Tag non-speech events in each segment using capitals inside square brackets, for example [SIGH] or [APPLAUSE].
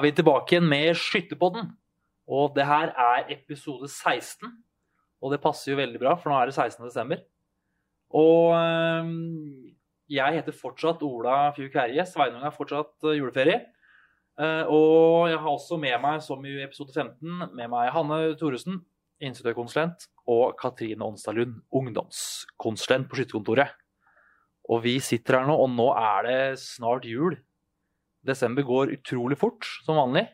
Er vi tilbake igjen med Skytterpodden. Og det her er episode 16. Og det passer jo veldig bra, for nå er det 16. desember. Og jeg heter fortsatt Ola Fjuk Herje. Sveinung er fortsatt øh, juleferie. Eh, og jeg har også med meg, som i episode 15, med meg Hanne Thoresen, instituttkonsulent, og Katrine Onstad Lund, ungdomskonsulent på skytterkontoret. Og vi sitter her nå, og nå er det snart jul. Desember går utrolig fort, som vanlig.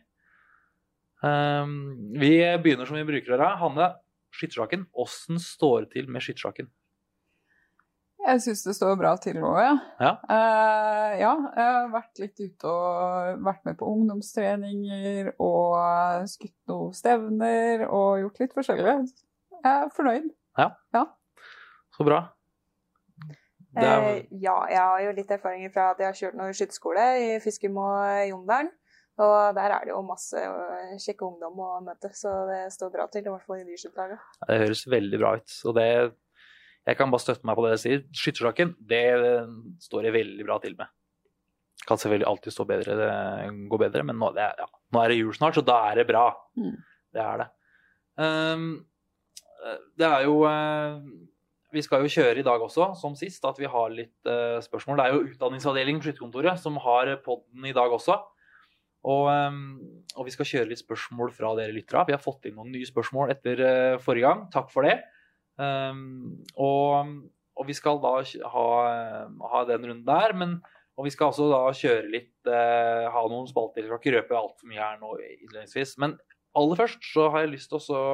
Um, vi begynner som vi bruker å gjøre. Hanne, skyttersaken. Åssen står det til med skyttersaken? Jeg syns det står bra til nå, ja. Ja. Uh, ja, jeg har vært litt ute og vært med på ungdomstreninger og skutt noen stevner og gjort litt forskjellig. Jeg er fornøyd. Ja. ja. Så bra. Er, Eh, ja, jeg har jo litt erfaringer fra at jeg har kjørt noe skytterskole i Fiskum og Jondalen. Og der er det jo masse øh, kjekke ungdom å møte, så det står bra til. I hvert fall i de Ja, det høres veldig bra ut. Og det Jeg kan bare støtte meg på det jeg sier. Skyttersaken, det står jeg veldig bra til med. Kan selvfølgelig alltid stå bedre, det gå bedre, men nå, det ja, nå er det jul snart, så da er det bra. Mm. Det er det. Um, det er jo eh, Vi skal jo kjøre i dag også, som sist, at vi har litt uh, spørsmål. Det er jo utdanningsavdelingen på Skytterkontoret som har podden i dag også. Og, um, og vi skal kjøre litt spørsmål fra dere lyttere. Vi har fått inn noen nye spørsmål etter uh, forrige gang. Takk for det. Um, og, og vi skal da ha, ha den runden der. Men, og vi skal også da kjøre litt uh, Ha noen spalter. Jeg skal ikke røpe altfor mye her nå innledningsvis. Men aller først så har jeg lyst til å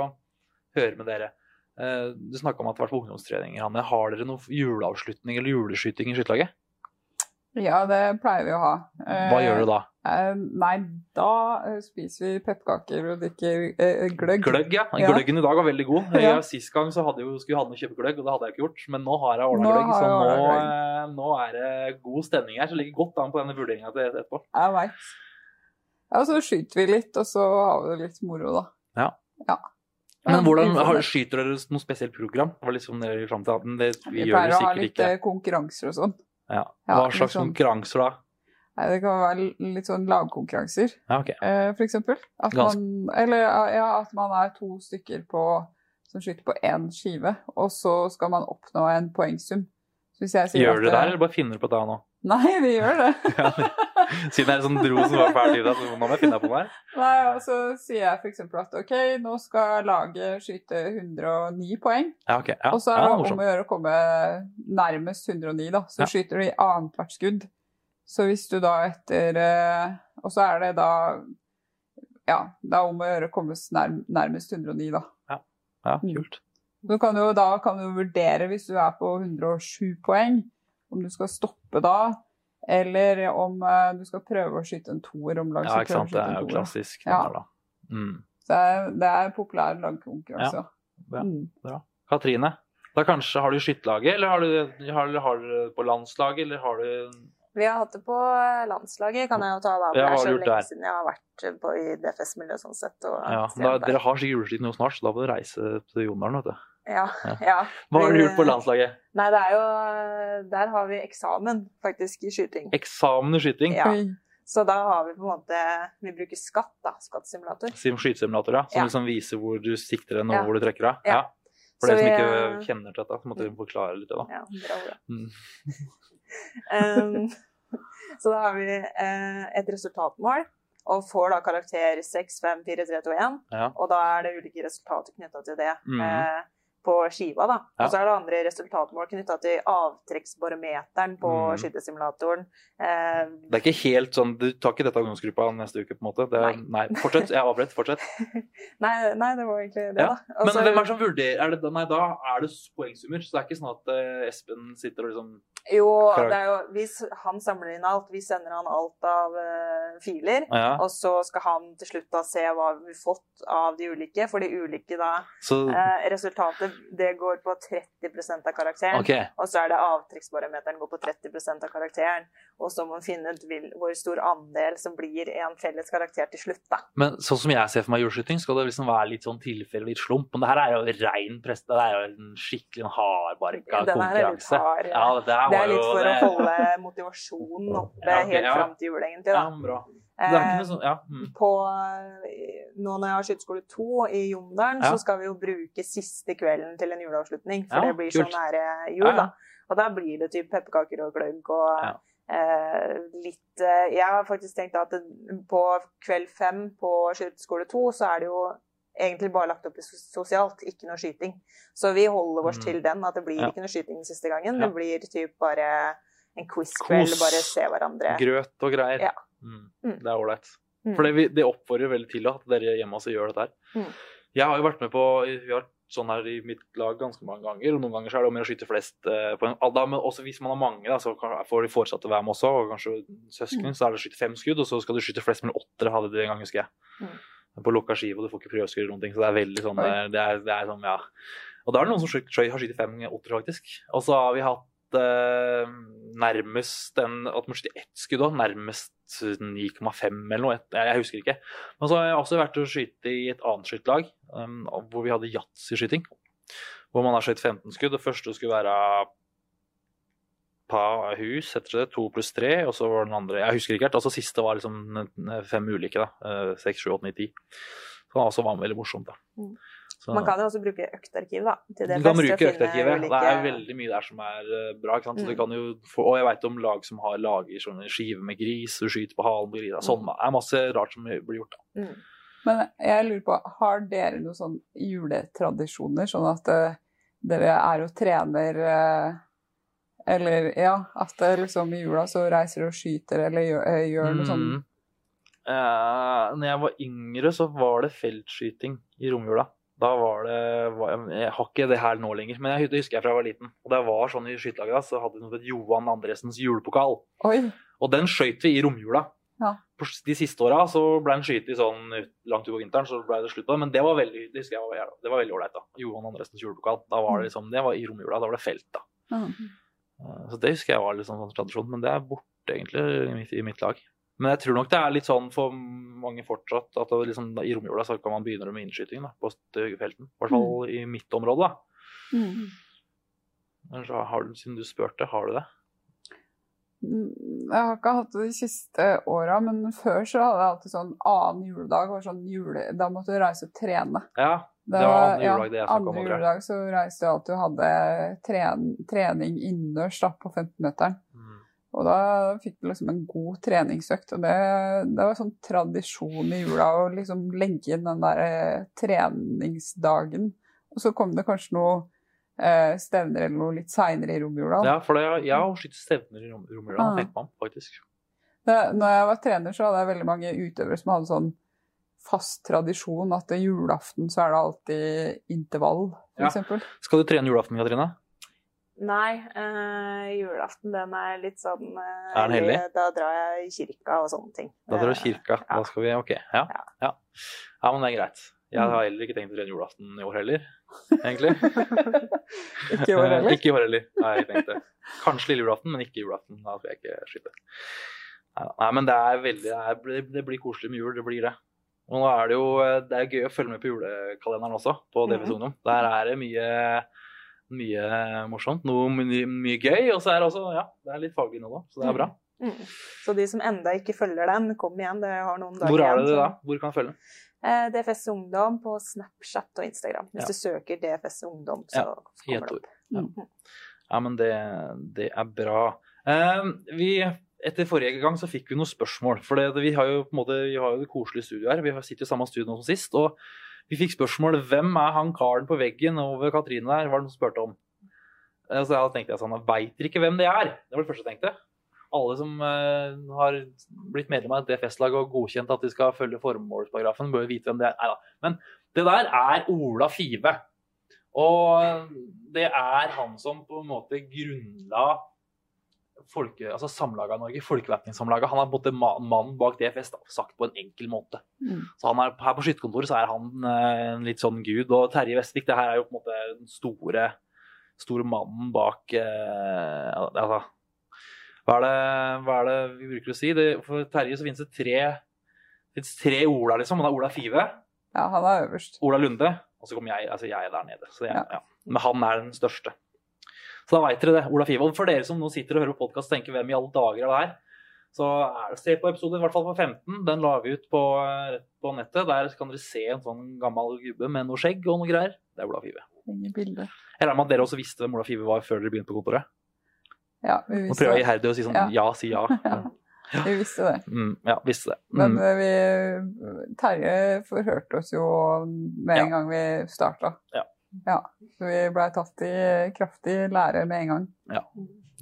høre med dere. Eh, du snakka om at det har vært på ungdomstreninger. Hanne. Har dere noen juleavslutning eller juleskyting i skytterlaget? Ja, det pleier vi å ha. Hva gjør du da? Eh, nei, da eh, spiser vi pepperkaker og drikker eh, gløgg. Gløgg, ja. Ja. Gløggen i dag var veldig god. Ja. Sist gang så hadde jo, skulle Hanne kjøpe gløgg, og det hadde jeg ikke gjort. Men nå har jeg ordna gløgg, så nå, eh, nå er det god stemning her. Så ligger godt an på denne vurderinga til etterpå. Jeg veit. Ja, så skyter vi litt, og så har vi det litt moro, da. Men hvordan vi har, det. skyter dere noe spesielt program? Det var liksom dere fram til at det, vi, Vi gjør pleier å ha litt ikke. eh, konkurranser og sånn. Ja. ja, Hva slags sånn, konkurranser da? Nei, det kan være litt sånn lagkonkurranser, Ja, ok. eh, for eksempel. At man, eller ja, at man er to stykker på, som skyter på én skive, og så skal man oppnå en poengsum. Gjør dere det der, eller bare finner dere på det nå? Nei, vi gjør det. [LAUGHS] Siden det er sånn dro som var ferdig, da, så må jeg finne på noe her. Nei, og så sier jeg f.eks. at ok, nå skal laget skyte 109 poeng. Ja, ok. Ja, og så er ja, det om å gjøre å komme nærmest 109, da. Så Ja. skyter du i annethvert skudd. Så hvis du da etter eh, Og så er det da Ja, det er om å gjøre å komme nærmest 109, da. Ja, ja kult. Så kan du, da kan du vurdere, hvis du er på 107 poeng, om du skal stoppe da, eller om uh, du skal prøve å skyte en toer om lag. Ja, så ikke sant. Det er jo klassisk. Ja. der, da. Mm. Så det er, er populær lagkonkurranse. Ja. Mm. Katrine, da kanskje har du skytterlaget, eller har du, har, har du det på landslaget, eller har du Vi har hatt det på landslaget, kan jeg jo ta da. Ja, Det er så lenge der? siden jeg har vært på, i DFS-miljøet sånn sett. Og Ja, da, dere har sikkert juleskyting nå snart, så da må du reise til Jondalen, vet du. Ja, [LAUGHS] Ja. Hva har du gjort på landslaget? Nei, det er jo Der har vi eksamen, faktisk, i skyting. Eksamen i skyting? Ja. Så da har vi på en måte Vi bruker skatt, da. Skattsimulator. Sim skytesimulator, ja. Som Ja. liksom viser hvor du sikter den, og Ja. hvor du trekker av. Ja. Ja. For dere som ikke kjenner til dette, så måtte vi forklare litt det, da. Ja, bra bra. Mm. [LAUGHS] Um, så da har vi eh, et resultatmål, og får da karakter 6, 5, 4, 3, 2, 1. Ja. Og da er det ulike resultater knytta til det Mm. eh, på skiva. da. Ja. Og så er det andre resultatmål knytta til avtrekksbarometeren på mm. skytesimulatoren. Eh, Det er ikke helt sånn Du tar ikke dette ungdomsgruppa neste uke, på en måte? Det nei. nei. Fortsett. Jeg avbrøt. Fortsett. [LAUGHS] nei, nei, det var egentlig det, Ja, da. Også, Men hvem er det som vurderer er det, Nei, da er det poengsummer, så det er ikke sånn at eh, Espen sitter og liksom Jo, det er jo, hvis han samler inn alt, vi sender han alt av uh, filer. Ja. Og så skal han til slutt da se hva vi har fått av de ulike. For de ulike da Så eh, Resultatet det går på 30% av karakteren. Okay. Og så er det avtrykksbarometeren går på 30% av karakteren. Og så må man finne ut hvor stor andel som blir en felles karakter til slutt, da. Men sånn som jeg ser for meg juleskyting, skal det liksom være litt sånn tilfelle, litt slump. Men det her er jo rein prest. Det er jo en skikkelig hardbarka er konkurranse. hard. Ja, det, Det er litt for det. å holde motivasjonen oppe Ja, okay, helt ja. fram til jul, egentlig. Ja, bra. Sånn, ja. Mm. på eh, Nå når jeg har skytterskole 2 i Jondalen, Ja. så skal vi jo bruke siste kvelden til en juleavslutning. For Ja, det blir så nære jul, da. Og da blir det typ pepperkaker og gløgg og eh, litt eh, Jeg har faktisk tenkt at det, på kveld fem på skytterskole 2 så er det jo egentlig bare lagt opp sosialt, ikke noe skyting. Så vi holder oss Mm. til den, at det blir ikke noe skyting den siste gangen. Det blir typ bare en quiz-kveld, bare se hverandre. Grøt og greier. Ja. Mm. Mm. Det er ålreit. Mm. For det, vi- det oppfordrer veldig til at dere hjemme også gjør dette her. Mm. Jeg har jo vært med på Vi har sånn her i mitt lag ganske mange ganger, og noen ganger så er det om å skyte flest eh, på en da, Men også hvis man har mange, da, så får de foresatte være med også, og kanskje søsken, Mm. så er det å skyte fem skudd, og så skal du skyte flest mellom åttere, Hadde de en gang, husker jeg. Mm. På lukka skive, og du får ikke prøveskudd eller noen ting. Så det er veldig sånn Oi. det er, det er sånn, ja. Og da er det noen som har skutt fem åttere, faktisk. Og så har vi hatt eh, nærmest en, at ett skudd òg. Nærmest 9,5 eller noe. Jeg, jeg husker ikke. Men så har jeg også vært og skyte i et annet skytterlag um, hvor vi hadde yatzy-skyting. Hvor man har skutt 15 skudd. Det første skulle være pa hus, heter det. To pluss tre. Og så var den andre Jeg husker ikke helt. Altså siste var liksom fem ulike. da. Eh, Seks, sju, åtte, ni, ti. Det også var veldig morsomt. da. Mm. Så- Man kan jo også bruke øktarkiv, da. Til det du kan bruke øktarkivet. ulike- Det er veldig mye der som er eh, bra. ikke sant? Så du Mm. kan jo få, og jeg veit om lag som har lager sånne skiver med gris, du skyter på halen på grisa. Sånn det er masse rart som blir gjort. da. Mm. Men jeg lurer på, har dere noen sånn juletradisjoner, sånn at uh, dere er og trener uh, Eller ja, at det liksom i jula så reiser dere og skyter eller gjør, uh, gjør noe sånt? Mm. Eh, når jeg var yngre, så var det feltskyting i romjula. Da var det Jeg har ikke det her nå lenger, men jeg, det husker jeg fra jeg var liten. Og da jeg var sånn i skytelaget, så hadde vi noe som het Johan Andresens julepokal. Oi! Og den skøyt vi i romjula. Ja. De siste åra så ble den skytet i sånn langt utpå vinteren, så ble det slutt på det. Men det var veldig det husker jeg var, det var veldig ålreit. da. Johan Andresens julepokal. Da var det liksom, det var i romjula. Da var det felt, da. Eh, Så det husker jeg var litt sånn, sånn tradisjon, men det er borte egentlig i mitt lag. Men jeg tror nok det er litt sånn for mange fortsatt at det liksom, i romjula så kan man begynne med innskyting da, på felten. I hvert fall i mitt område. da. Mm. Men så har du, siden du spurte, har du det? Mm, Jeg har ikke hatt det de siste åra, men før så hadde jeg alltid sånn annen juledag. Var sånn jule, da måtte du reise og trene. Ja. Det Det var andre juledag det jeg snakket om, andre juledag så reiste jeg alltid og hadde tren, trening innendørs på 15-meteren. Og da fikk du liksom en god treningsøkt. Og det, det var sånn tradisjon i jula å liksom legge inn den der eh, treningsdagen. Og så kom det kanskje noe eh, stevner eller noe litt seinere i romjula. Ja, for det, jeg har skutt stevner i rom- romjula, Ah. tenker man faktisk. Det, når jeg var trener, så hadde jeg veldig mange utøvere som hadde sånn fast tradisjon at julaften så er det alltid intervall, for Ja. Skal du trene julaften, Katrine? Nei, eh, julaften den er litt sånn eh, Er den hellig? Da drar jeg i kirka og sånne ting. Da drar du i kirka. Ja. Da skal vi Ok. Ja. Ja. ja. Ja, men det er greit. Jeg Mm. har heller ikke tenkt å trene julaften i år heller, egentlig. [LAUGHS] Ikke i år Eh, heller. Ikke i år heller, har jeg tenkt det. Kanskje lille julaften, men ikke julaften. Da skal jeg ikke slippe. Nei, men det er veldig det, det blir koselig med jul, det blir det. Og nå er det jo det er gøy å følge med på julekalenderen også, på DVS Mhm. Ungdom. Der er det mye, mye morsomt, noe mye, mye gøy, og så er det også ja, det er litt faglig nå, da, så det er bra. Mm. Så de som enda ikke følger den, kom igjen. Det har noen dager Hvor er det igjen, så- da? Hvor kan jeg følge? Eh, DFS Ungdom på Snapchat og Instagram. Hvis Ja. du søker DFS Ungdom, så Ja, kommer det opp. Ja. Mm. ja, men det, det er bra. Eh, vi, etter forrige gang så fikk vi noen spørsmål. For det, vi har jo på en måte, vi har jo det koselige studioet her. Vi har- jo i samme studio nå som sist. Og vi fikk spørsmål hvem er han karen på veggen over Katrine der? Var det noen som spurte om? Eh, Så da tenkte jeg sånn, veit dere ikke hvem det er? Det var det første jeg tenkte. Alle som uh, har blitt medlem av et DFS-lag og godkjent at de skal følge formålsparagrafen, bør vite hvem det er. Neida. Men det der er Ola Five. Og det er han som på en måte grunnla folke, altså Samlaget av Norge, Folkevæpningssamlaget. Han er ma- mannen bak DFS, da, sagt på en enkel måte. Mm. Så han er, Her på skytterkontoret så er han eh, en litt sånn gud. Og Terje Vestvik, det her er jo på en måte den store, store mannen bak eh, altså, hva er, det, hva er det vi bruker å si? Det, for Terje så finnes det tre, det finnes tre Ola, liksom. Og det er Ola Five, Ja, han er øverst. Ola Lunde, og så kommer jeg, altså jeg er der nede. Så jeg, Ja. ja. Men han er den største. Så da veit dere det. Ola Five. For dere som nå sitter og hører på podkast og tenker hvem i alle dager er det her, Så er det, se på episoden, i hvert fall på 15. Den la vi ut på, eh, på nettet. Der kan dere se en sånn gammel gubbe med noe skjegg og noe greier. Det er Ola Five. Ingen bilde. Jeg regner med at dere også visste hvem Ola Five var før dere begynte på kontoret. Ja, vi visste Nå prøver jeg det. iherdig å si sånn Ja. ja, si ja. [LAUGHS] Ja. Vi visste det. Mm, ja, visste det. Men Mm. Men vi Terje forhørte oss jo med en Ja. gang vi starta. Ja. Ja. Så vi blei tatt i kraftig lære med en gang.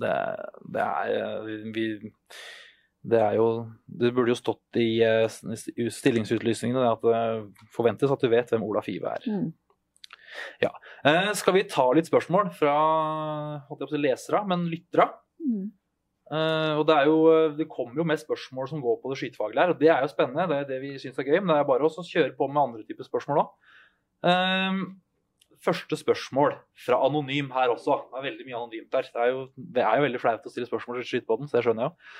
Det, det er vi Det er jo Det burde jo stått i eh, stillingsutlysningene at det forventes at du vet hvem Ola Five er. Mm. Eh, skal vi ta litt spørsmål fra holdt jeg på å si lesere, men lyttere? Mm. Eh, og det, er jo, det kommer jo mest spørsmål som går på det skytefaglige her, og det er jo spennende. Det er det vi syns er gøy, men det er bare å kjøre på med andre typer spørsmål òg. Første spørsmål fra Anonym her også. Det er veldig mye anonymt her. Det er jo, det er jo veldig flaut å stille spørsmål til skytebåten, så det skjønner jeg jo.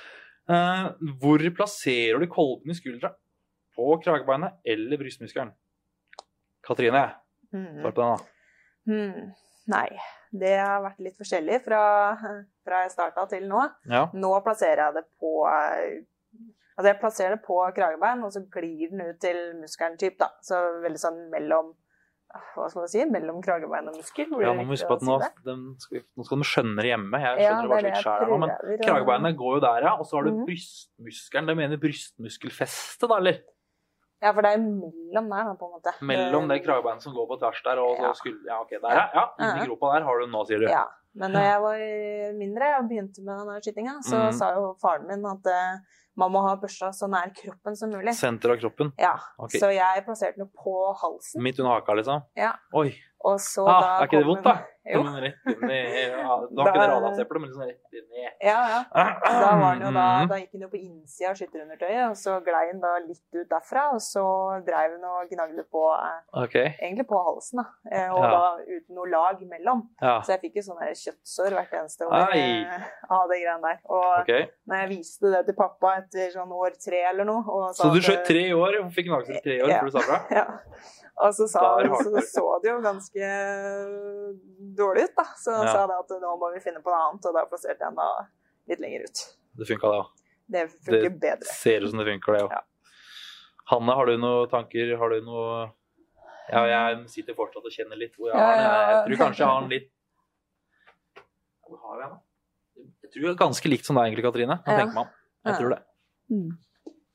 Uh, hvor plasserer du kolben i skuldra? På kragebeinet eller brystmuskelen? Katrine, Mm. svar på den, da. Mm. Nei, det har vært litt forskjellig fra, fra jeg starta til nå. Ja. Nå plasserer jeg det på Altså jeg plasserer det på kragebein, og så glir den ut til muskelen typ, da. Så veldig sånn mellom Hva skal man si? Mellom kragebein og muskel. Ja, nå må huske på at nå, den skal, nå skal de skjønne det hjemme. Jeg Ja, skjønner det bare det er litt sjæl men kragebeinet går jo der, ja. Og så har du Mhm. brystmuskelen. Det mener brystmuskelfestet, da, eller? Ja, for det er mellom der, da, på en måte. Mellom det kragebeinet som går på tvers der, og så Ja. skulle Ja, OK, der, ja. ja. Inni Ja. gropa der har du den nå, sier du. Ja. Men når jeg var mindre og begynte med denne skytinga, så mm. sa jo faren min at eh, man må ha børsa så nær kroppen som mulig. Senter av kroppen. Ja, Okay. Så jeg plasserte den på halsen, Midt under haka, liksom? Ja. Oi. og så Ah, da er ikke det vondt, da? Jo. Men rett inn i ja, har ikke det Da- men liksom rett inn i Ja, ja. Da, da, Mhm. da gikk den jo på innsida av skytterundertøyet, og så glei den da litt ut derfra. Og så dreiv den og gnagde på okay. Egentlig på halsen, da. Eh, Og Ja. da uten noe lag mellom. Ja. Så jeg fikk jo sånne kjøttsår hvert eneste år eh, av det greiene der. Og okay. når jeg viste det til pappa etter sånn år tre eller noe Så du skjøt tre år Hun fikk gnagsår i tre år Ja. før du sa fra? [LAUGHS] Ja. Og så, sa, så så det jo ganske dårlig ut, da. Så han Ja. sa da at nå må vi finne på noe annet, og da plasserte jeg den da litt lenger ut. Det funka, det òg. Det funker Det bedre. ser ut som det funker, det òg. Ja. Hanne, har du noen tanker? Har du noe Ja, jeg sitter fortsatt og kjenner litt hvor jeg Ja, har den. Jeg tror kanskje jeg har den litt Hvor har jeg den? Jeg tror det er ganske likt som deg egentlig, Katrine. Nå Ja. tenker man. Jeg tror det. Mm.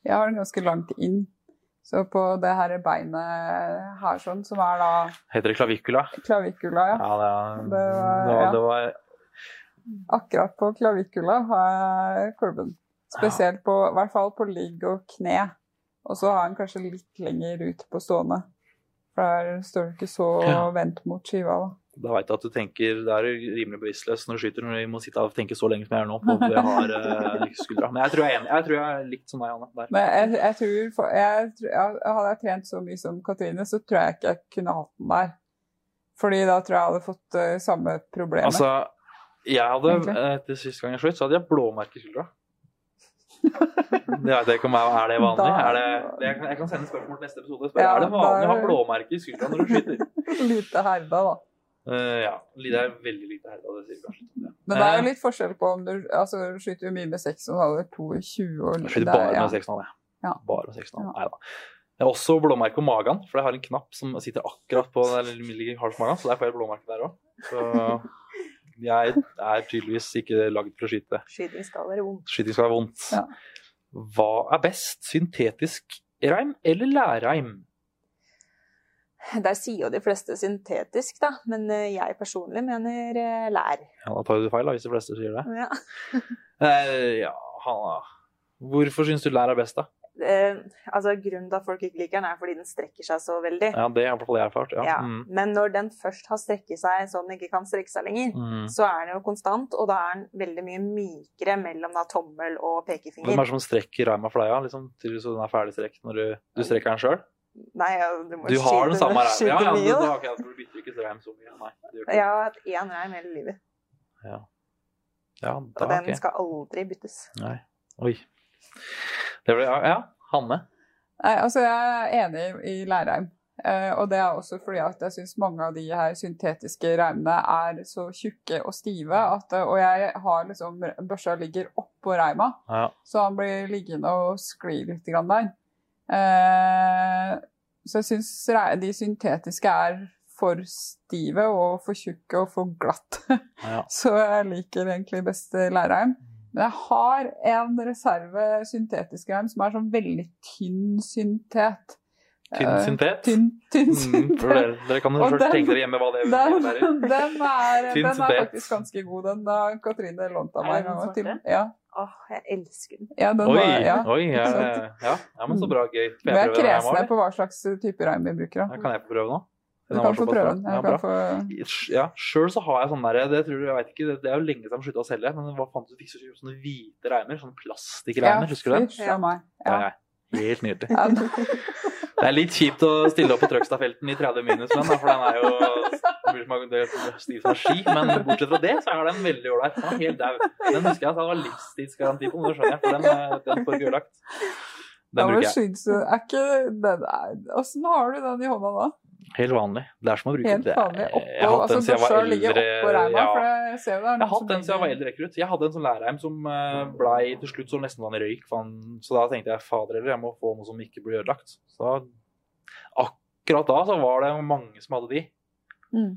Jeg har den ganske langt inn. Så på det her beinet her sånn, som er da Heter det klavikula? klavikula, ja. Ja, det, Det var- det, var, ja. det var Akkurat på klavikula har jeg kolben. Spesielt på, i hvert fall på ligg og kne. Og så har den kanskje litt lenger ut på stående. For der står du ikke så vendt mot skiva, da. Da veit jeg at du tenker Da er du rimelig bevisstløs når du skyter, når du må sitte og tenke så lenge som jeg gjør nå på hvor jeg har eh, skuldra. Men jeg tror jeg er. Jeg tror jeg er likt som deg, Anne. Der. Men jeg, jeg tror, for, jeg, Hadde jeg trent så mye som Katrine, så tror jeg ikke jeg kunne hatt den der. Fordi da tror jeg jeg hadde fått uh, samme problemet. Altså, jeg hadde Egentlig. eh, Etter siste gang jeg skjøt, så hadde jeg blåmerke i skuldra. Det vet jeg ikke om jeg, Er det vanlig? Da- Er det, det, jeg, kan, jeg kan sende spørsmål til neste episode. Spør, Ja, er det vanlig å ha da- blåmerke i skuldra når du skyter? [LAUGHS] Lite herda, da. Eh, ja. Det er veldig lite herda, det sier kanskje. Men det er jo Eh, litt forskjell på om du altså, skyter jo mye med 6 og 22 og Jeg skyter det er- bare ja. med 16 jeg. Ja. Bare med 16 Ja. Nei da. Jeg har også blåmerke på magen, for jeg har en knapp som sitter akkurat på den ligger hardt på magen, så der får jeg blåmerke der òg. Så jeg er tydeligvis ikke lagd for å skyte. Skyting skal være vondt. Skyting skal være vondt. Ja. Hva er best, syntetisk reim eller lærreim? Der sier jo de fleste syntetisk, da. Men eh, jeg personlig mener eh, lær. Ja, da tar du feil, da, hvis de fleste sier det. Ja. [LAUGHS] Eh, ja, Hanna. Hvorfor syns du lær er best, da? Eh, altså, grunnen til at folk ikke liker den, er fordi den strekker seg så veldig. Ja, Det er i hvert fall jeg erfart. Ja. Ja. Mm. Men når den først har strekket seg så den ikke kan strekke seg lenger, Mm. så er den jo konstant, og da er den veldig mye mykere mellom da tommel og Hvem pekefinger. er det som strekker reima for deg, ja? liksom, til den er ferdig strekt når du, du strekker den sjøl? Nei, ja, du må Du har den samme reimen. Ja, ja, mye, du, da. da, tror du bytter ikke reim så mye. Nei, det gjør ikke Jeg har hatt én reim hele livet, Ja, ja og den okay. skal aldri byttes. Nei. Oi. Det ble, ja, ja, Hanne. Nei, altså jeg er enig i Lærheim. Eh, og det er også fordi at jeg syns mange av de her syntetiske reimene er så tjukke og stive at eh, Og jeg har liksom Børsa ligger oppå reima, Ja. så han blir liggende og skli litt grann der. Eh, så jeg syns de syntetiske er for stive og for tjukke og for glatt. [LAUGHS] Ja. Så jeg liker egentlig best lærreim. Men jeg har en reserve syntetisk reim som er sånn veldig tynn syntet. Tynn Eh, syntet? Tynn, tynn Mm, syntet. Mm, dere, dere kan jo [LAUGHS] først tenke dere hjemme hva det Den, innebærer. [LAUGHS] den, er, den er faktisk ganske god. Den da Katrine lånte av Er meg en den gang. ja, Åh, jeg elsker den. ja, den Oi, var, ja. oi ja, ja, ja, men så bra. Gøy. Vi er kresne på hva slags type reim vi bruker. Ja, Da. Kan jeg få prøve nå? Du kan få prøve den. Ja, få... Ja, Sjøl så har jeg sånn derre det, tror du, jeg vet ikke, det, det er jo lenge siden de slutta å selge, men hva fant du fikk så sånne hvite reimer? Sånne plastikkreimer, husker du den? Ja, meg. Ja, Ja. Helt nydelig. Det er litt kjipt å stille opp på Trøgstadfelten i 30 minus men, for den er jo det er stiv som ski, men bortsett fra det, så er den veldig ålreit. Den er helt daud. Den husker jeg at det var livstidsgaranti på, nå det skjønner jeg, for den, eh, den får ikke ødelagt. Den bruker jeg. er ikke den Åssen har du den i hånda da? Helt vanlig. Det er som å bruke Helt vanlig. vanlig. Jeg Oppå, har hatt altså den siden jeg var eldre. oppå reima, ja. jeg ser det Jeg hadde har hatt den siden jeg var eldre rekrutt. Jeg hadde en sånn lærerheim som eh, blei til slutt så nesten var en røyk. Så da tenkte jeg fader heller, jeg må få noe som ikke blir ødelagt. Så akkurat da så var det mange som hadde de. Mm.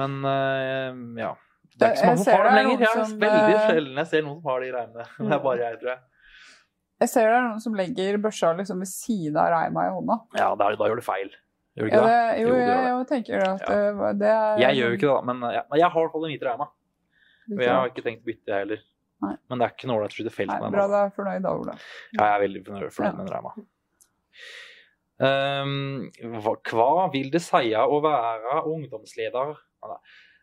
Men eh, ja. Det er ikke så mange som har dem er lenger. Jeg som, veldig eh, sjelden jeg ser noen som har de reimene. [LAUGHS] Det er bare jeg, tror jeg. Jeg ser det er noen som legger børsa liksom ved siden av reima i hånda. Ja, da, da gjør du feil. Gjør du ikke det, det? jo, Jo, jeg, jeg tenker at Ja. det, det er Jeg gjør jo ikke det. Men eh, ja. Jeg har i hvert fall en hvit reima. Og jeg har ikke tenkt å bytte, jeg heller. Nei. Men det er ikke noe ålreit å skyte felt med den. bra du er fornøyd da, Ola. Ja, jeg er veldig fornøyd fornøyd med den reima. Um, hva, hva vil det si å være ungdomsleder?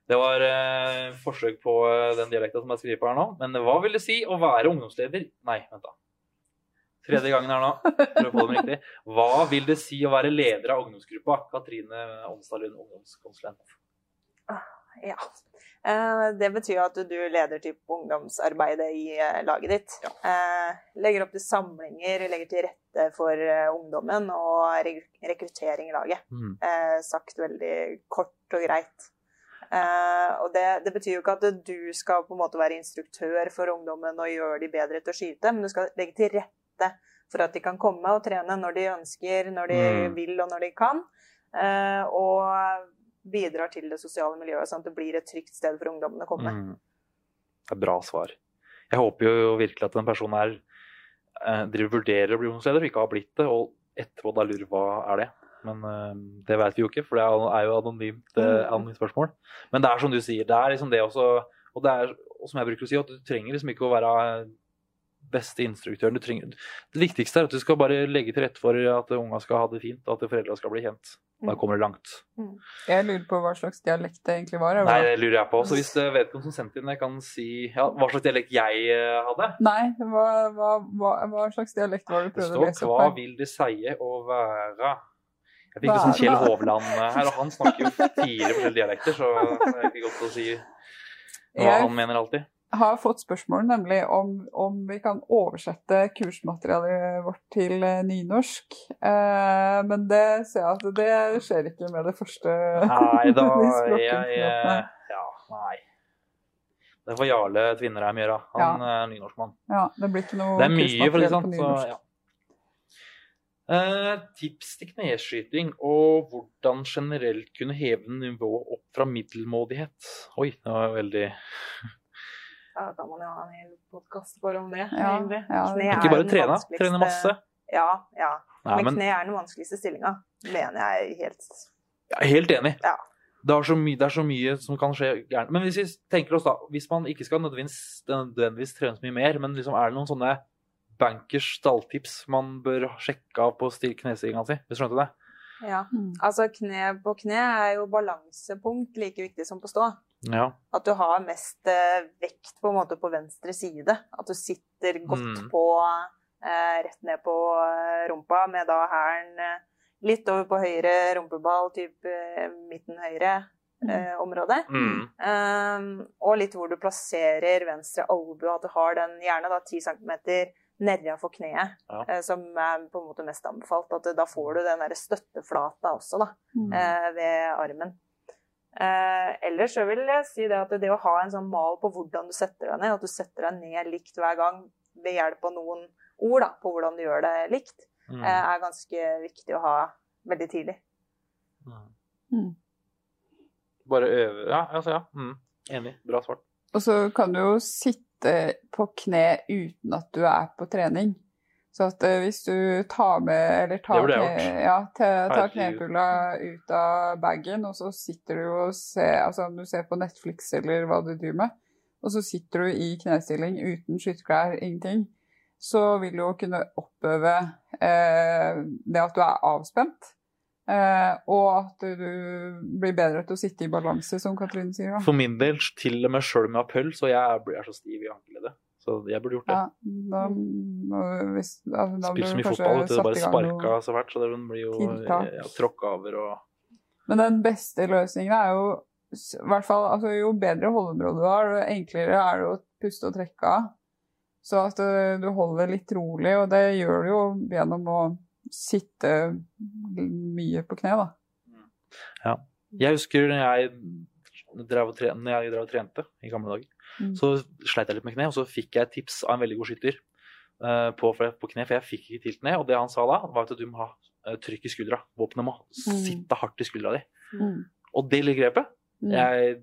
Det var uh, forsøk på eh, den dialekta som jeg skriver på her nå. Men hva vil det si å være ungdomsleder Nei, vent da. Tredje gangen her nå. For å få dem riktig. Hva vil det si å være leder av ungdomsgruppa? Katrine Onsdalund, ungdomskonsulent. Ja. Eh, Det betyr at du leder typ ungdomsarbeidet i eh, laget ditt. Ja. Legger opp til samlinger, legger til rette for eh, ungdommen og rekruttering i laget. Mm. Eh, Sagt veldig kort og greit. Eh, og det, det betyr jo ikke at du skal på en måte være instruktør for ungdommen og gjøre de bedre til å skyte, men du skal legge til rette for at de kan komme og trene når de ønsker, når de Mm. vil og når de kan. Eh, og bidrar til det sosiale miljøet, sånn at det blir et trygt sted for ungdommene å komme. Mm. Det er bra svar. Jeg håper jo virkelig at den personen her eh, driver vurderer å bli ungdomsleder, og ikke har blitt det. Og etterpå da lurer hva er det? Men eh, det vet vi jo ikke, for det er- jo anonymt, Mm. anonymt spørsmål. Men det er som du sier, det er liksom det også Og det er og som jeg bruker å si, at du trenger liksom ikke å være beste instruktøren. Du trenger, det viktigste er at du skal bare legge til rette for at unga skal ha det fint, at foreldra skal bli kjent. Da Mm. kommer det langt. Jeg lurer på hva slags dialekt det egentlig var. Eller? Nei, det lurer jeg på. Så hvis vedkommende som sendte inn det, kan si ja, hva slags dialekt jeg eh, hadde Nei, hva, hva, hva, hva slags dialekt var det du prøvde å står lese 'Hva opp her? vil det si å være' Jeg fikk jo sånn Kjell Hovland eh, her, og han snakker jo fire forskjellige dialekter, så det er ikke godt å si hva Jeg- han mener alltid. Har fått spørsmål nemlig om, om vi kan oversette kursmaterialet vårt til eh, nynorsk. Eh, men det ser jeg at det skjer ikke med det første Nei, da [LAUGHS] jeg, eh, Ja, nei. Det får Jarle Tvinnereim gjøre. Han er nynorskmann. Ja, det blir ikke noe Det er mye, for det sånn. på Så, nynorsk. ja. Eh, tips til kneskyting og hvordan generelt kunne heve nivået opp fra middelmådighet. Oi, det var veldig Da kan man jo ha en hel podkast bare om det. Ja, egentlig. ja. Kne er ikke bare den trene, trene masse. Ja, ja. Nei, men, men kne er den vanskeligste stillinga, mener jeg helt jeg er helt enig. Ja. Det, er så mye, det er så mye som kan skje gærent. Men hvis vi tenker oss da, hvis man ikke skal nødvendigvis, nødvendigvis trene så mye mer, men liksom er det noen sånne bankers stalltips man bør sjekke av på stil- knestillinga si? Hvis du skjønte det? Ja. Mm. Altså, kne på kne er jo balansepunkt like viktig som på stå. Ja. At du har mest eh, vekt på en måte på venstre side. At du sitter godt Mm. på eh, rett ned på eh, rumpa med da hælen eh, litt over på høyre rumpeball, typ eh, midten høyre eh, område. Mm. Um, og litt hvor du plasserer venstre albue, at du har den gjerne da 10 cm nedenfor kneet, Ja. eh, som er på en måte mest anbefalt. At da får du den der støtteflata også, da, Mm. eh, ved armen. Eh, ellers så vil jeg si det at det å ha en sånn mal på hvordan du setter deg ned, at du setter deg ned likt hver gang ved hjelp av noen ord da, på hvordan du gjør det likt, Mm. eh, er ganske viktig å ha veldig tidlig. Mm. Mm. Bare øve Ja, altså, ja. Mm. Enig. Bra svart. Og så kan du jo sitte på kne uten at du er på trening. Så at eh, hvis du tar med Eller tar, kne, ja, tar knepulla ut av bagen, og så sitter du og ser Altså om du ser på Netflix eller hva du driver med, og så sitter du i knestilling uten skytterklær, ingenting, så vil du jo kunne oppøve eh, det at du er avspent. Eh, og at du blir bedre til å sitte i balanse, som Katrine sier. da. For min del, til og med sjøl med appell, så jeg blir så stiv i ankeleddet. Så jeg burde gjort det. Ja, da, da, hvis, da, da Spilt så mye fotball, vet du. Bare sparka så fælt, så det blir jo tiltak. ja, tråkka over og Men den beste løsningen er jo i hvert fall, altså, Jo bedre holdeområde du har, jo enklere er det å puste og trekke av. Så at eh, du holder litt rolig, og det gjør du jo gjennom å sitte mye på kne, da. Jeg husker når jeg drev og, tren, når jeg drev og trente i gamle dager, Mm. så sleit jeg litt med kne, og så fikk jeg tips av en veldig god skytter eh, på, på kne, for jeg fikk ikke til kne. Og det han sa da, var at du må ha eh, trykk i skuldra. Våpenet må Mm. sitte hardt i skuldra di. Mm. Og det lille grepet, Mm. jeg,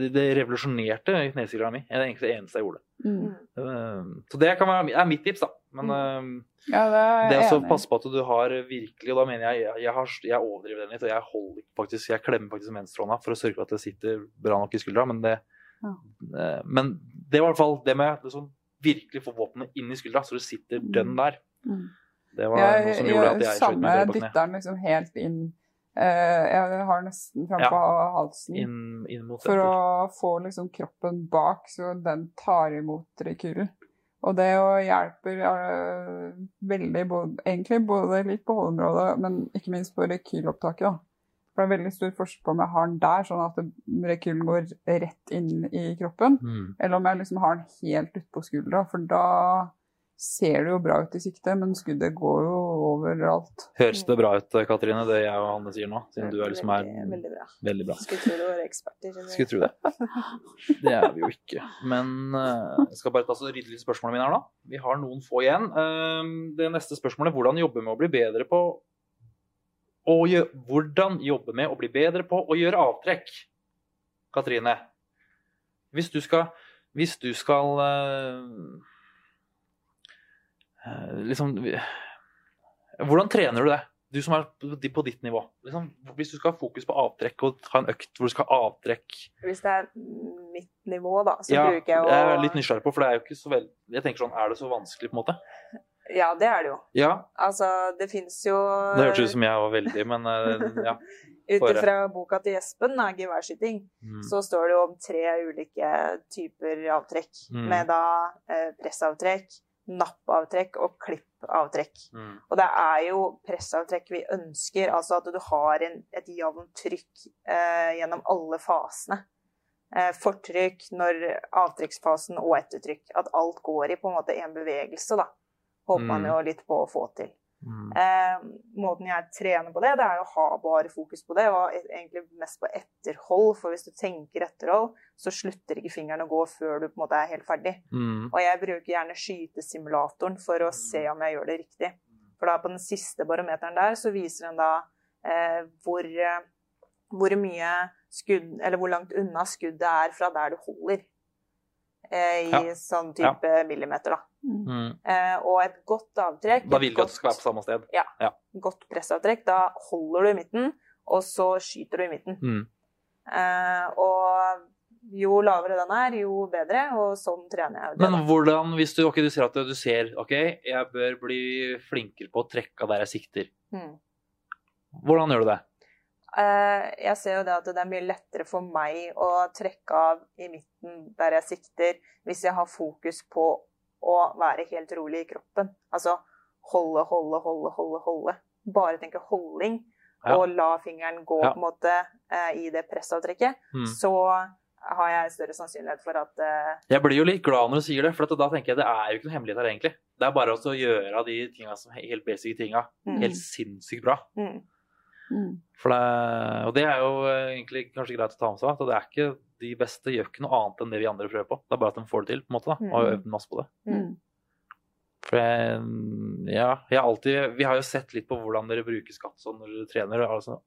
det det revolusjonerte kneskillinga mi. Det er egentlig det eneste jeg gjorde. Mm. Eh, Så det kan være, er mitt tips, da. Men Ja, det er det å passe på at du har virkelig Og da mener jeg jeg, jeg, har, jeg overdriver den litt, og jeg holder faktisk Jeg klemmer faktisk venstrehånda for å sørge for at det sitter bra nok i skuldra, men det Men det var i hvert fall det med liksom, virkelig få våpenet inn i skuldra, så du sitter dønn der. Mm. Det var noe som gjorde at jeg skjøt meg Samme dytteren liksom helt inn eh, Jeg har nesten fram Ja. halsen. Inn, inn mot For å få liksom kroppen bak, så den tar imot rekylen. Og det jo hjelper eh, veldig, både, egentlig både litt på holdeområdet, men ikke minst på rekylopptaket. da. For det er veldig stor forskjell på om jeg har den der, sånn at rekylen går rett inn i kroppen, Mm. eller om jeg liksom har den helt utpå skuldra. For da ser det jo bra ut i sikte, men skuddet går jo overalt. Høres det bra ut, Katrine, det jeg og Hanne sier nå? Siden du er liksom er veldig, bra. veldig bra. Skulle tro du var eksperter. Skulle tro det. Det er vi jo ikke. Men eh, jeg skal bare ta så rydde litt spørsmålene mine her, da. Vi har noen få igjen. Eh, det neste spørsmålet hvordan jobbe med å bli bedre på gjø- Hvordan jobbe med å bli bedre på å gjøre avtrekk? Katrine. Hvis du skal Hvis du skal eh, eh, Liksom Hvordan trener du det? Du som er på på ditt nivå. Liksom, hvis du skal ha fokus på avtrekk og ha en økt hvor du skal ha avtrekk Hvis det er mitt nivå, da, så ja, bruker jeg å jeg er litt nysgjerrig på, for det er jo ikke så veldig Jeg tenker sånn, er det så vanskelig, på en måte? Ja, det er det jo. Ja, Altså, det fins jo det hørtes ut som jeg var veldig, men eh, ja. [LAUGHS] Ut ifra boka til Jespen, da, 'Geværskyting', Mm. så står det jo om tre ulike typer avtrekk. Mm. Med da eh, pressavtrekk, nappavtrekk og klippavtrekk. Mm. Og det er jo pressavtrekk vi ønsker, altså at du har en, et jevnt trykk eh, gjennom alle fasene. Eh, fortrykk når avtrykksfasen og ettertrykk. At alt går i på en måte en bevegelse, da. Håper man Mm. jo litt på å få til. Mm. Eh, måten jeg trener på det, det er å ha bare fokus på det, og egentlig mest på etterhold. For hvis du tenker etterhold, så slutter ikke fingeren å gå før du på en måte er helt ferdig. Mm. Og jeg bruker gjerne skytesimulatoren for å se om jeg gjør det riktig. For da på den siste barometeren der, så viser den da eh, hvor, eh, hvor mye skudd Eller hvor langt unna skuddet er fra der du holder. Eh, I Ja. sånn type millimeter, da. Mm. Eh, og et godt avtrekk Da vil du at det skal være på samme sted. godt pressavtrekk, da holder du i midten, og så skyter du i midten. Mm. Eh, og jo lavere den er, jo bedre, og sånn trener jeg. det Men hvordan, hvis du, okay, du ser at du ser ok, jeg bør bli flinkere på å trekke av der jeg sikter. Mm. Hvordan gjør du det? Eh, jeg ser jo det at det er mye lettere for meg å trekke av i midten der jeg sikter, hvis jeg har fokus på å være helt rolig i kroppen. Altså holde, holde, holde, holde, holde. Bare tenke holding, Ja. og la fingeren gå Ja. på en måte eh, i det pressavtrekket. Mm. Så har jeg større sannsynlighet for at uh... Jeg blir jo litt glad når du sier det, for at da tenker jeg det er jo ikke noe hemmelighet her, egentlig. Det er bare å gjøre de tinga som helt basic tinga mm, helt sinnssykt bra. mm, Mm. For det, og det er jo eh, egentlig kanskje greit å ta med seg, at det er ikke de beste gjør ikke noe annet enn det vi andre prøver på. Det er bare at de får det til, på en måte, da, og har øvd masse på det. mm. For jeg, ja, jeg har alltid Vi har jo sett litt på hvordan dere bruker skatt sånn når dere trener. Altså,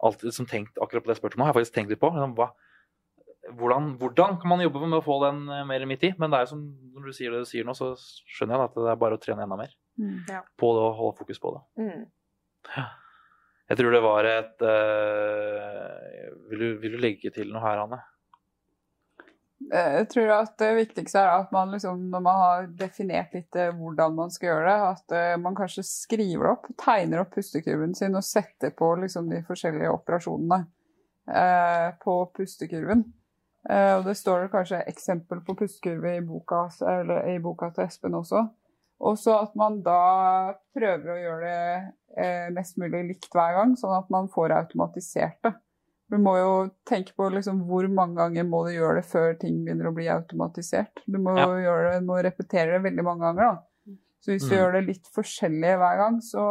alltid som tenkt akkurat på det spørsmålet. Jeg har faktisk tenkt litt på. Liksom, hva, hvordan, hvordan kan man jobbe med å få den eh, mer midt i? Men det er jo som når du sier det du sier nå, så skjønner jeg at det er bare å trene enda mer Mm. på det og holde fokus på det. Mm. Jeg tror det var et uh, vil, du, vil du legge til noe her, Anne? Eh, Jeg tror at det viktigste er at man liksom, når man har definert litt eh, hvordan man skal gjøre det, at man kanskje skriver opp, tegner opp pustekurven sin og setter på liksom de forskjellige operasjonene eh, på pustekurven. Eh, og det står kanskje eksempel på pustekurve i boka, eller i boka til Espen også. Og så at man da prøver å gjøre det eh, mest mulig likt hver gang, sånn at man får automatisert det. Du må jo tenke på liksom hvor mange ganger må du gjøre det før ting begynner å bli automatisert. Du må Ja. gjøre det, må repetere det veldig mange ganger. da. Så hvis du Mm. gjør det litt forskjellig hver gang, så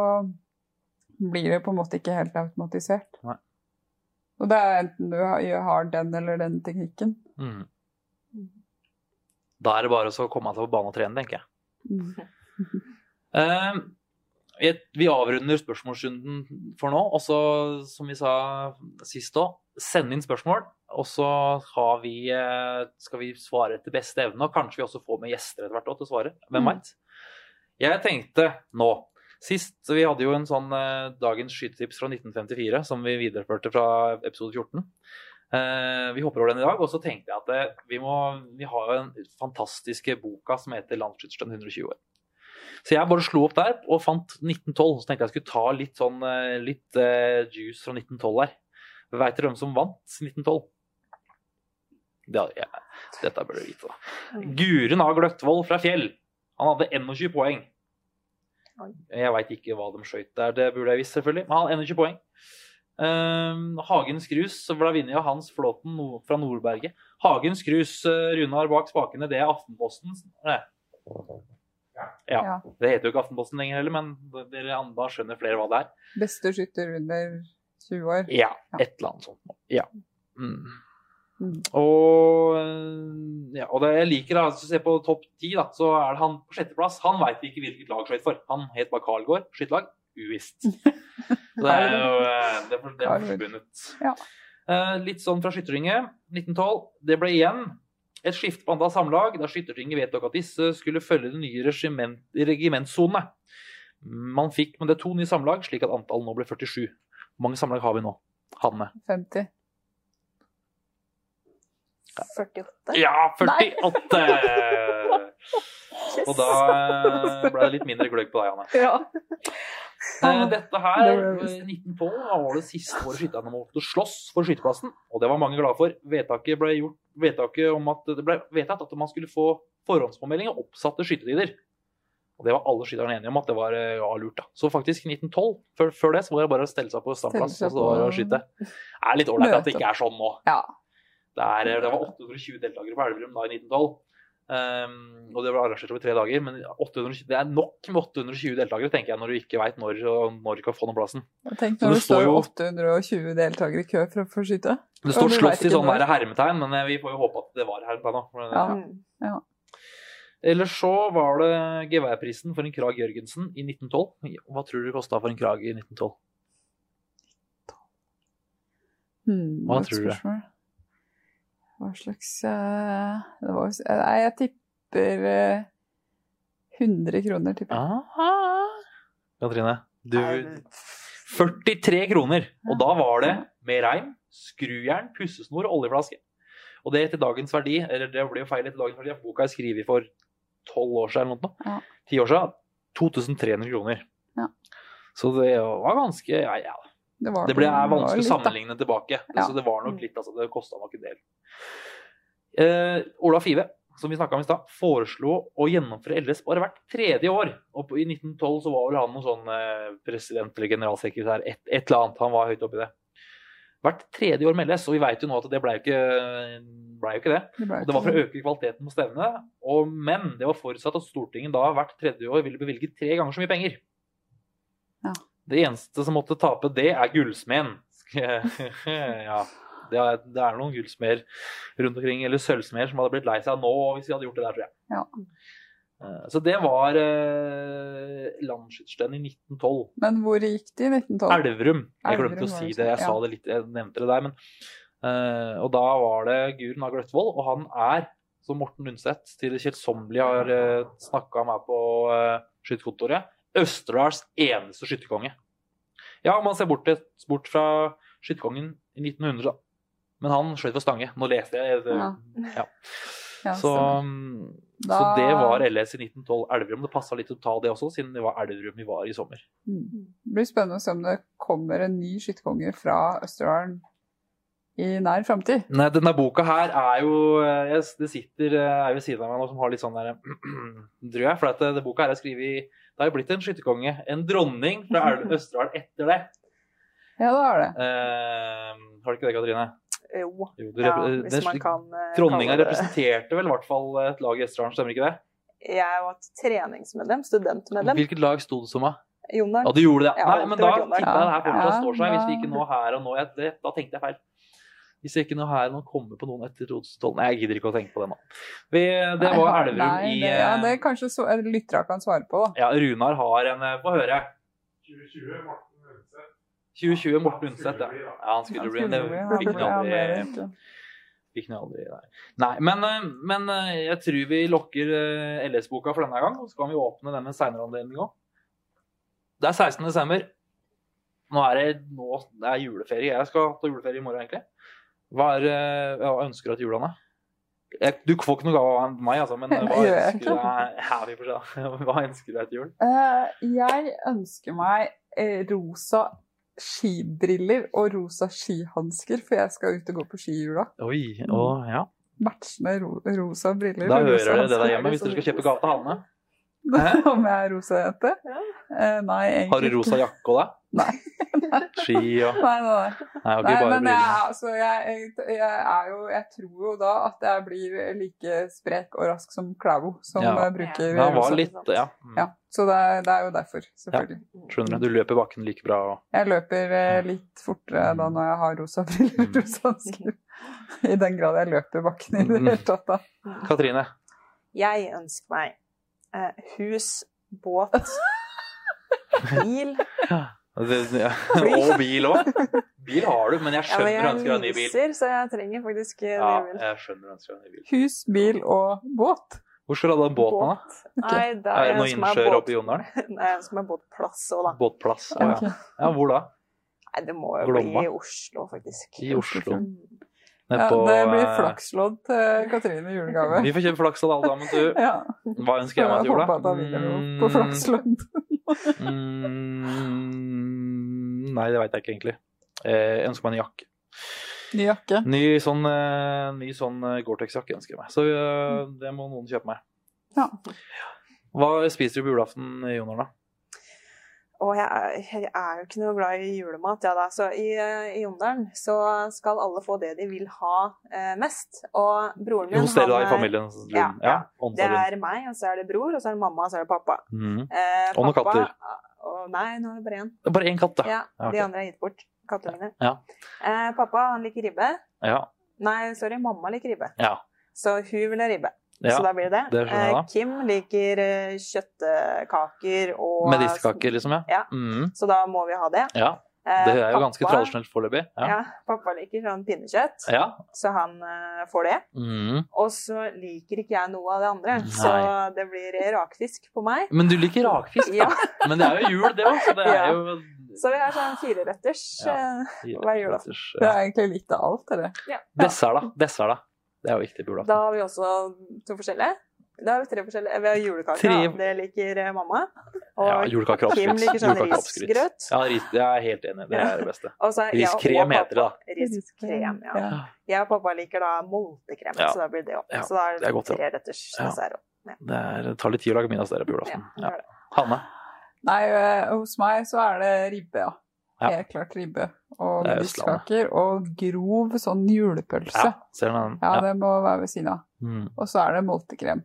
blir det på en måte ikke helt automatisert. Nei. Og det er enten du har, har den eller den teknikken. Mm. Da er det bare å komme seg på banen og trene, tenker jeg. Mm. Eh, vi avrunder spørsmålsrunden for nå. Og så, som vi sa sist òg, send inn spørsmål. Og så har vi, eh, skal vi svare etter beste evne. Og kanskje vi også får med gjester etter hvert også til å svare. Hvem Mm. veit? Jeg tenkte nå Sist så vi hadde jo en sånn eh, dagens skytetips fra 1954 som vi videreførte fra episode 14. Eh, vi hopper over den i dag. Og så tenkte jeg at eh, vi, må, vi har jo den fantastiske boka som heter 'Landsskytterstund 120 år'. Så jeg bare slo opp der og fant 1912. Så tenkte jeg skulle ta litt sånn eh, litt uh, juice fra 1912 her. Veit dere hvem som vant 1912? Det, ja, dette bør du vite, da. Guren A. Gløttvold fra Fjell. Han hadde 21 poeng. Jeg veit ikke hva de skøyt der, det burde jeg visst, selvfølgelig. Men han hadde 21 poeng. Um, Hagen Skrus ble vunnet av Hans Flåten fra Nordberget. Hagen Skrus, uh, Runar bak spakene, det er Aftenposten. Nei. Ja. Ja. Det heter jo ikke Aftenposten lenger heller, men dere andre skjønner flere hva det er. Beste skytter under 20 år. Ja, et eller annet sånt. Ja. Mm. Mm. Og, øh, ja, og det jeg liker, da, hvis du ser på topp ti, så er det han på sjetteplass. Han veit ikke hvilket lag skøyt for. Han het bare Carlgaard. Skytterlag uvisst. [LAUGHS] Så det er jo øh, det er, det er forbundet. Ja. Uh, litt sånn fra skytterringet. 1912. Det ble igjen et skifte på antall samlag da Skyttertinget vedtok at disse skulle følge den nye regiment, regimentssonene. Man fikk med det to nye samlag, slik at antallet nå ble 47. Hvor mange samlag har vi nå? Hanne? 50. 48. Ja, 48! [LAUGHS] [LAUGHS] [LAUGHS] Og da eh, ble det litt mindre gløgg på deg, Anne. Ja. Eh, Dette her, Det ble eh, 1912, var det siste året skytterne måtte slåss for skyteplassen. Og det var mange glade for. Vedtaket ble gjort vedtaket om at det ble vedtatt at man skulle få forhåndspåmelding og oppsatte skytetider. Og det var alle skytterne enige om at det var ja, lurt. da. Så faktisk i 1912, før, før det, så var det bare å stelle seg på standplass og så var det å skyte. Det er litt ålreit at det ikke er sånn nå. ja. Det, er, det var 820 deltakere på Elverum da i 1912. Um, og det ble arrangert over tre dager. Men 800, det er nok med 820 deltakere, tenker jeg, når du ikke veit når, når du kan få den plassen. Tenk når det det står jo- 820 deltakere i kø for å få skyte. Det står 'slåss' i sånne hermetegn, men eh, vi får jo håpe at det var hermetegn. Ja. eh, Mm. Så var det geværprisen for en Krag Jørgensen i 1912. Hva tror du det kosta for en Krag i 1912? Hmm, Hva tror du? Hva slags eh, det var, Nei, jeg tipper eh, 100 kroner, tipper jeg. Aha. Katrine, du 43 kroner! Og da var det med reim, skrujern, pussesnor og oljeflaske. Og det etter dagens verdi, eller det blir jo feil etter dagens verdi, boka er skrevet for 12 år siden eller noe. Ja. 10 år siden. 2300 kroner. Ja. Så det var ganske Ja, ja. Det, var, Det ble, er vanskelig å litt, da. sammenligne tilbake. Ja. Så det var nok litt, altså. Det kosta nok en del. Eh, Ola Five, som vi snakka om i stad, foreslo å gjennomføre LS bare hvert tredje år. Og på, i 1912 så var vel han noen sånn eh, president eller generalsekretær, et, et eller annet. Han var høyt oppi det. hvert tredje år meldes, og vi veit jo nå at det ble jo ikke, ble jo ikke det. Det, ble Og det var for å øke kvaliteten på stevnet, og, men det var forutsatt at Stortinget da hvert tredje år ville bevilge tre ganger så mye penger. Det eneste som måtte tape det, er gullsmeden. [LAUGHS] ja, det er, det er noen gullsmeder rundt omkring, eller sølvsmeder, som hadde blitt lei seg nå hvis vi hadde gjort det der, tror jeg. Ja. Eh, Så det var eh, landsskytterstevnet i 1912. Men hvor gikk det i 1912? Elverum. Jeg glemte å si det det. Jeg sa det litt, jeg nevnte det der. Men, eh, og da var det guren av Gløttvoll, og han er, som Morten Lundseth til det kjedsommelige har eh, snakka med på eh, skytterkontoret, Østerdals eneste skytterkonge. Ja, man ser bort, bort fra skytterkongen i 1900, da. Men han skjøt for stange. Nå leste jeg det. Ja. Ja. [LAUGHS] Ja, Så, mm, Da- så det var LS i 1912 Elverum. Det passa litt å ta det også, siden det var Elverum vi var i sommer. Mm. Det blir spennende å se om det kommer en ny skytterkonge fra Østerdalen i nær framtid. Nei, denne boka her er jo eh, jeg, Det sitter eh, ved siden av meg nå som har litt sånn der [CLEARS THROAT] Tror jeg. For at denne det, det boka her er skrevet i Det har jo blitt en skytterkonge. En dronning fra [LAUGHS] Østerdal etter det. Ja, det er det. Uh, har du ikke det, Katrine? Jo, Jo, du ja, hvis det- man kan eh, Dronninga det det. representerte vel i hvert fall et lag i Østerdalen, stemmer ikke det? Jeg var et treningsmedlem, studentmedlem. Hvilket lag sto det som, da? Jondal. Ja, du gjorde det. Ja, Nei, men da tipper jeg det her fortsatt Ja, står seg. Hvis vi ikke nå her og nå jeg, det, Da tenkte jeg feil. Hvis ikke noe her noen kommer på noen etter 2012 Nei, jeg gidder ikke å tenke på det nå. Vi, det Nei, var Elverum nei, i det, Ja, eh, det er kanskje så, lyttere kan svare på, da. Ja, Runar har en eh, Få høre. 2020, Morten Undset. 2020 Morten Lundstedt, ja. Ja. Han skulle bli, det fikk han aldri. Fikk han aldri nei. nei, men, eh, men jeg tror vi lokker LS-boka for denne gang, og så kan vi åpne den med senere anledning òg. Det er 16. desember. Nå er det, nå, det er juleferie. Jeg skal ta juleferie i morgen, egentlig. Hva, er, ja, ønsker du til jula, da? Jeg, du får ikke noe gave av meg, altså, men [LAUGHS] eh, hva ønsker du deg ja, vi. Hva ønsker du deg til jul? Eh, jeg ønsker meg eh, rosa skibriller og rosa skihansker, for jeg skal ut og gå på ski i jula. Oi, og, ja. Matchende ro rosa briller. Da hører dere det der hjemme hvis dere skal kjøpe gave til Hanne. [LAUGHS] Om jeg er rosa jente? Ja. Eh, nei, egentlig Har du rosa jakke òg, da? Nei. [LAUGHS] Ski og Nei, nei, nei. Nei, ok, Nei, men jeg, altså, jeg, jeg, er jo Jeg tror jo da at jeg blir like sprek og rask som Klæbo, som Ja. bruker ja. han var litt Ja. mm. Ja, så det er, det er jo derfor, selvfølgelig. Skjønner du. Du løper bakken like bra. og- Jeg løper eh, litt fortere da når jeg har rosa briller og rosa hansker. I den grad jeg løper bakken i det Mm. hele tatt, da. Katrine. Jeg ønsker meg eh, hus, båt, [LAUGHS] bil. Det- ja. [LAUGHS] [LAUGHS] Og bil òg. Bil har du, men jeg Ja, men skjønner du ønsker deg en ny jeg bil. leaser, så jeg trenger faktisk eh, Ja, ny bil. jeg skjønner ønsker deg en ny bil. Hus, bil og båt. Hvor skal du ha den båten, da? Okay. Nei, det Er det noen innsjøer oppe i Jondalen? [LAUGHS] Nei, jeg ønsker meg båtplass òg, da. Båtplass. Å, ja. Ja, hvor da? Nei, det må jo Glomma? bli i Oslo, faktisk. I Oslo. Mm. Ja, det blir eh, flakslodd til Katrine i julegave. Vi får kjøpe flakslodd alle sammen, du. Ja, Hva ønsker jeg meg til jul, håper at da? han vinner noe på flakslodd. Mm, nei, det veit jeg ikke egentlig. Eh, Jeg ønsker meg en jakke. Ny jakke. Ny sånn, eh, ny sånn eh, Gore-Tex-jakke ønsker jeg meg. Så eh, det må noen kjøpe meg. Ja. Hva spiser du på julaften i Jonaren, da? Og jeg er, jeg er jo ikke noe glad i julemat, ja da. Så i, eh, i Jondalen så skal alle få det de vil ha eh, mest. Og broren min Hos dere da, i familien? Ja, ja. Det er meg, og så er det bror, og så er det mamma, og så er det pappa. Mm. Eh, Og noen katter? Og, nei, nå er det bare én. Det er bare én katt, da. Ja. De andre er gitt bort. Kattungene. Ja. Eh, pappa han liker ribbe. Ja. Nei, sorry, mamma liker ribbe. ja. Så hun vil ha ribbe. ja. Så da blir det det. Eh, Kim liker eh, kjøttkaker og Medisterkaker, liksom, ja. Ja. Mm. Så da må vi ha det. ja. Eh, Det er jo ganske tradisjonelt foreløpig. Ja. Ja. pappa liker sånn pinnekjøtt, ja. så han uh, får det. Mm. Og så liker ikke jeg noe av det andre, så det blir rakfisk på meg. Men du liker rakfisk, da. Ja, Men det er jo jul, det òg, så det er Ja. jo så vi har sånn fireretters. Ja. eh, Hver julaften. Det er egentlig litt av alt, eller? Dessert, da. Dessert, da. Det er jo viktig på julaften. Da har vi også to forskjellige. Da har vi tre forskjellige. Vi har julekake, Tre- det liker eh, mamma. Og Ja, julekaker Kim liker sånn Julekaker risgrøt. Ja, ris, jeg er helt enig. Det er det beste. [LAUGHS] Og så er jeg og Riskrem pappa- heter det, da. Riskrem, ja. Ja. Jeg og pappa liker da moltekrem, Ja. så da blir det opp. Ja, Så da er det er godt, ja. tre retters Ja. dessert opp. Det, er, tar litt tid å lage middag der på Ja, julaften. Ja. Hanne? Nei, eh, hos meg så er det ribbe, ja. Ja. helt klart ribbe og er medisterkaker. Og grov sånn julepølse. Ja, ser du den? Ja, Ja. det må være ved siden av. Mm. Og så er det moltekrem.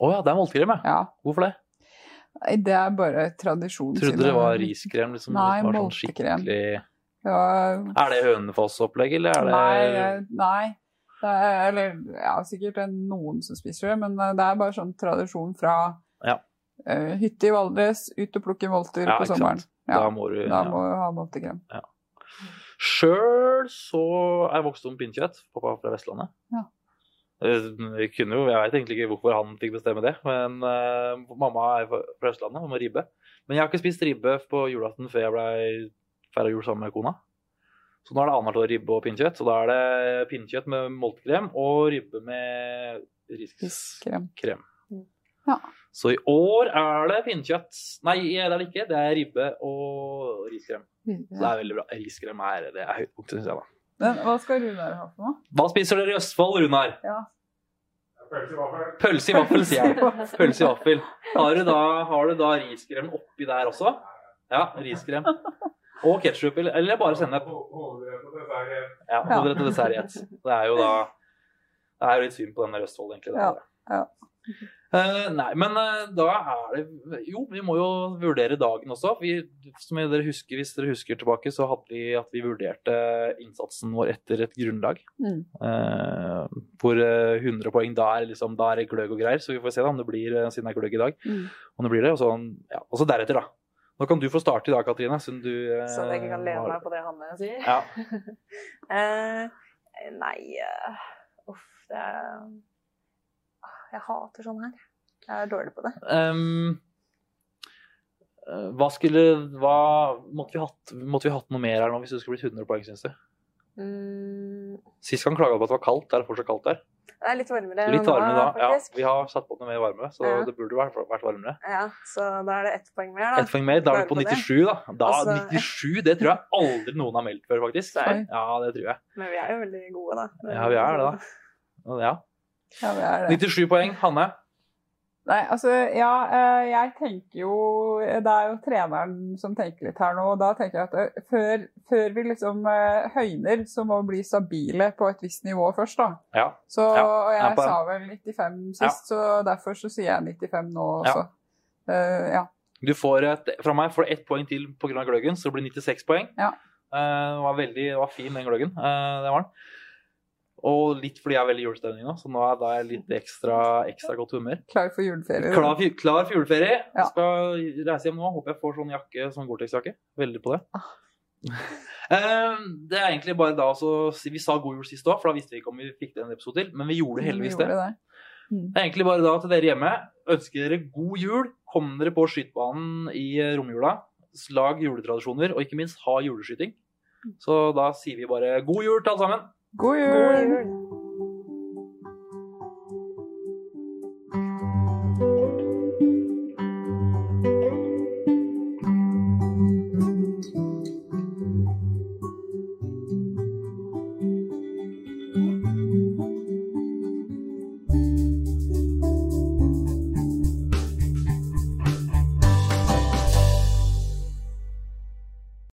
Å ja, det er moltekrem, ja. Ja. Hvorfor det? Nei, Det er bare tradisjon. Trodde det var riskrem. Liksom, Nei, var sånn moltekrem. skikkelig Ja, Er det Hønefoss-opplegg, eller er det Nei, nei. Det er, eller ja, sikkert er noen som spiser det, men eh, det er bare sånn tradisjon fra Ja. uh, hytte i Valdres, ut og plukke molter Ja, på sommeren. Da må du da ja. må du ha moltekrem. Sjøl så er jeg vokst opp med pinnekjøtt. Pappa er fra Vestlandet. Eh, Jeg kunne jo, jeg vet egentlig ikke hvorfor han fikk bestemme det, men uh, mamma er fra Østlandet og må ribbe. Men jeg har ikke spist ribbe på julaften før jeg ble feira jul sammen med kona. Så nå er det annethvert år ribbe og pinnekjøtt. Så da er det pinnekjøtt med moltekrem og ribbe med riskrem. Fiskrem. Ja. Så i år er det pinnekjøtt. Nei, det er det ikke. Det er ribbe og riskrem. Så det er veldig bra. Riskrem er, det er høydepunktet, syns jeg. da. Men hva skal Runar ha for noe? Hva spiser dere i Østfold, Runar? Ja. Pølse i vaffel. Pølse i vaffel, sier jeg. Pølse i vaffel. Har du da, har du da riskrem oppi der også? Ja, riskrem. Og ketsjup, eller, bare sennep. Ja, Hovedrett og dessert. Ja, hovedrett og dessert i ett. Det er jo da Det er jo litt synd på den der Østfold, egentlig. det Ja, ja. Eh, nei, men uh, da er det Jo, vi må jo vurdere dagen også. Vi, som dere husker, hvis dere husker tilbake, så hadde vi at vi vurderte innsatsen vår etter et grunnlag. Mm. Uh, hvor eh, 100 poeng da er, liksom, da er det gløgg og greier, så vi får se da om det blir siden det er gløgg i dag. Mm. Om det blir det, og så, ja, og så deretter, da. Nå kan du få starte i dag, Katrine. Sånn du Så jeg ikke kan lene har- meg på det Hanne sier. Ja. [LAUGHS] Eh, nei Uff, det er Jeg hater sånn her. Jeg er dårlig på det. Eh, hva skulle hva, måtte, vi hatt, måtte vi hatt noe mer her nå hvis det skulle blitt 100 poeng, syns du? Mm, Sist gang klaga du på at det var kaldt. Er Det fortsatt kaldt der. det er litt varmere Litt varmere da. Ja, vi har satt på noe mer varme, så Ja. det burde vært, vært varmere. Ja, så da er det ett poeng mer, da. Ett poeng mer. Da er vi på Klarer på det. 97, da. da Altså- 97, det tror jeg aldri noen har meldt før, faktisk. Nei. Ja, det tror jeg. Men vi er jo veldig gode, da. Ja, vi er det, da. [LAUGHS] Ja. Ja, det er det. 97 poeng. Hanne? Nei, altså, ja, eh, jeg tenker jo Det er jo treneren som tenker litt her nå, og da tenker jeg at eh, før, før vi liksom eh, høyner, så må vi bli stabile på et visst nivå først, da. Ja. Så, Ja, og jeg den. sa vel 95 sist, så derfor så sier jeg 95 nå Ja. også. Ja. Du får et, fra meg får du ett poeng til pga. gløggen, så det blir 96 poeng. Ja. Uh, det var veldig det var fin, den gløggen. Uh, det var den. Og litt fordi jeg er veldig julestemning nå, så nå er da jeg litt ekstra, ekstra godt humør. Klar for juleferie. Klar, for- klar for juleferie. Ja. Skal reise hjem nå. Håper jeg får sånn jakke, sånn Gore-Tex-jakke. Veldig på det. Ah. [LAUGHS] Eh, det er egentlig bare da så Vi sa god jul sist òg, for da visste vi ikke om vi fikk det en episode til. Men vi gjorde heldigvis det. gjorde det. Mm. Det er egentlig bare da til dere hjemme. Ønsker dere god jul. Kom dere på skytebanen i eh, romjula. Lag juletradisjoner, og ikke minst ha juleskyting. Så da sier vi bare god jul til alle sammen. God jul! God jul!